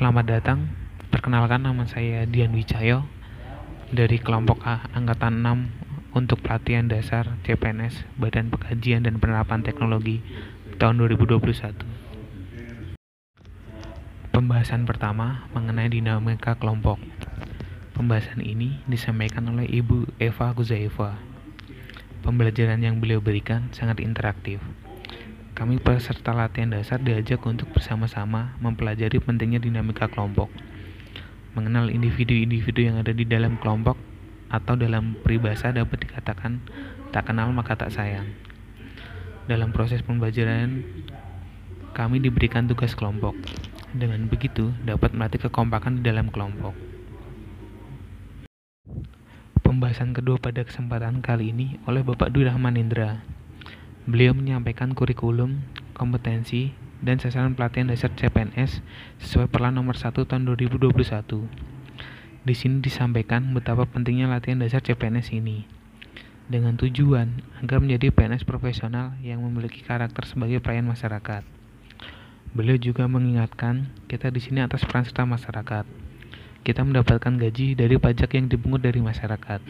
Selamat datang. Perkenalkan nama saya Dian Wicayo dari kelompok A angkatan 6 untuk pelatihan dasar CPNS Badan Pengkajian dan Penerapan Teknologi tahun 2021. Pembahasan pertama mengenai dinamika kelompok. Pembahasan ini disampaikan oleh Ibu Eva Guzaeva. Pembelajaran yang beliau berikan sangat interaktif kami peserta latihan dasar diajak untuk bersama-sama mempelajari pentingnya dinamika kelompok, mengenal individu-individu yang ada di dalam kelompok atau dalam peribahasa dapat dikatakan tak kenal maka tak sayang. Dalam proses pembelajaran, kami diberikan tugas kelompok. Dengan begitu, dapat melatih kekompakan di dalam kelompok. Pembahasan kedua pada kesempatan kali ini oleh Bapak Dwi Rahman Indra Beliau menyampaikan kurikulum, kompetensi, dan sasaran pelatihan dasar CPNS sesuai Perla nomor 1 tahun 2021. Di sini disampaikan betapa pentingnya latihan dasar CPNS ini dengan tujuan agar menjadi PNS profesional yang memiliki karakter sebagai pelayan masyarakat. Beliau juga mengingatkan kita di sini atas peran serta masyarakat. Kita mendapatkan gaji dari pajak yang dipungut dari masyarakat.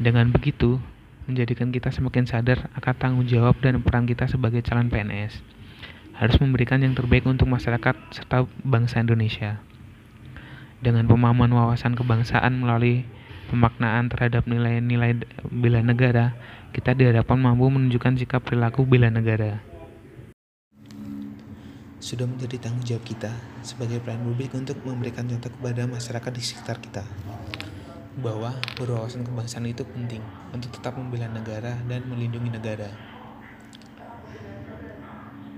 Dengan begitu, menjadikan kita semakin sadar akan tanggung jawab dan peran kita sebagai calon PNS. Harus memberikan yang terbaik untuk masyarakat serta bangsa Indonesia. Dengan pemahaman wawasan kebangsaan melalui pemaknaan terhadap nilai-nilai bela negara, kita diharapkan mampu menunjukkan sikap perilaku bela negara. Sudah menjadi tanggung jawab kita sebagai pelayan publik untuk memberikan contoh kepada masyarakat di sekitar kita bahwa berwawasan kebangsaan itu penting untuk tetap membela negara dan melindungi negara.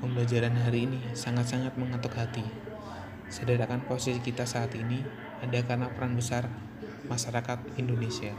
Pembelajaran hari ini sangat-sangat mengetuk hati. Sadarkan posisi kita saat ini ada karena peran besar masyarakat Indonesia.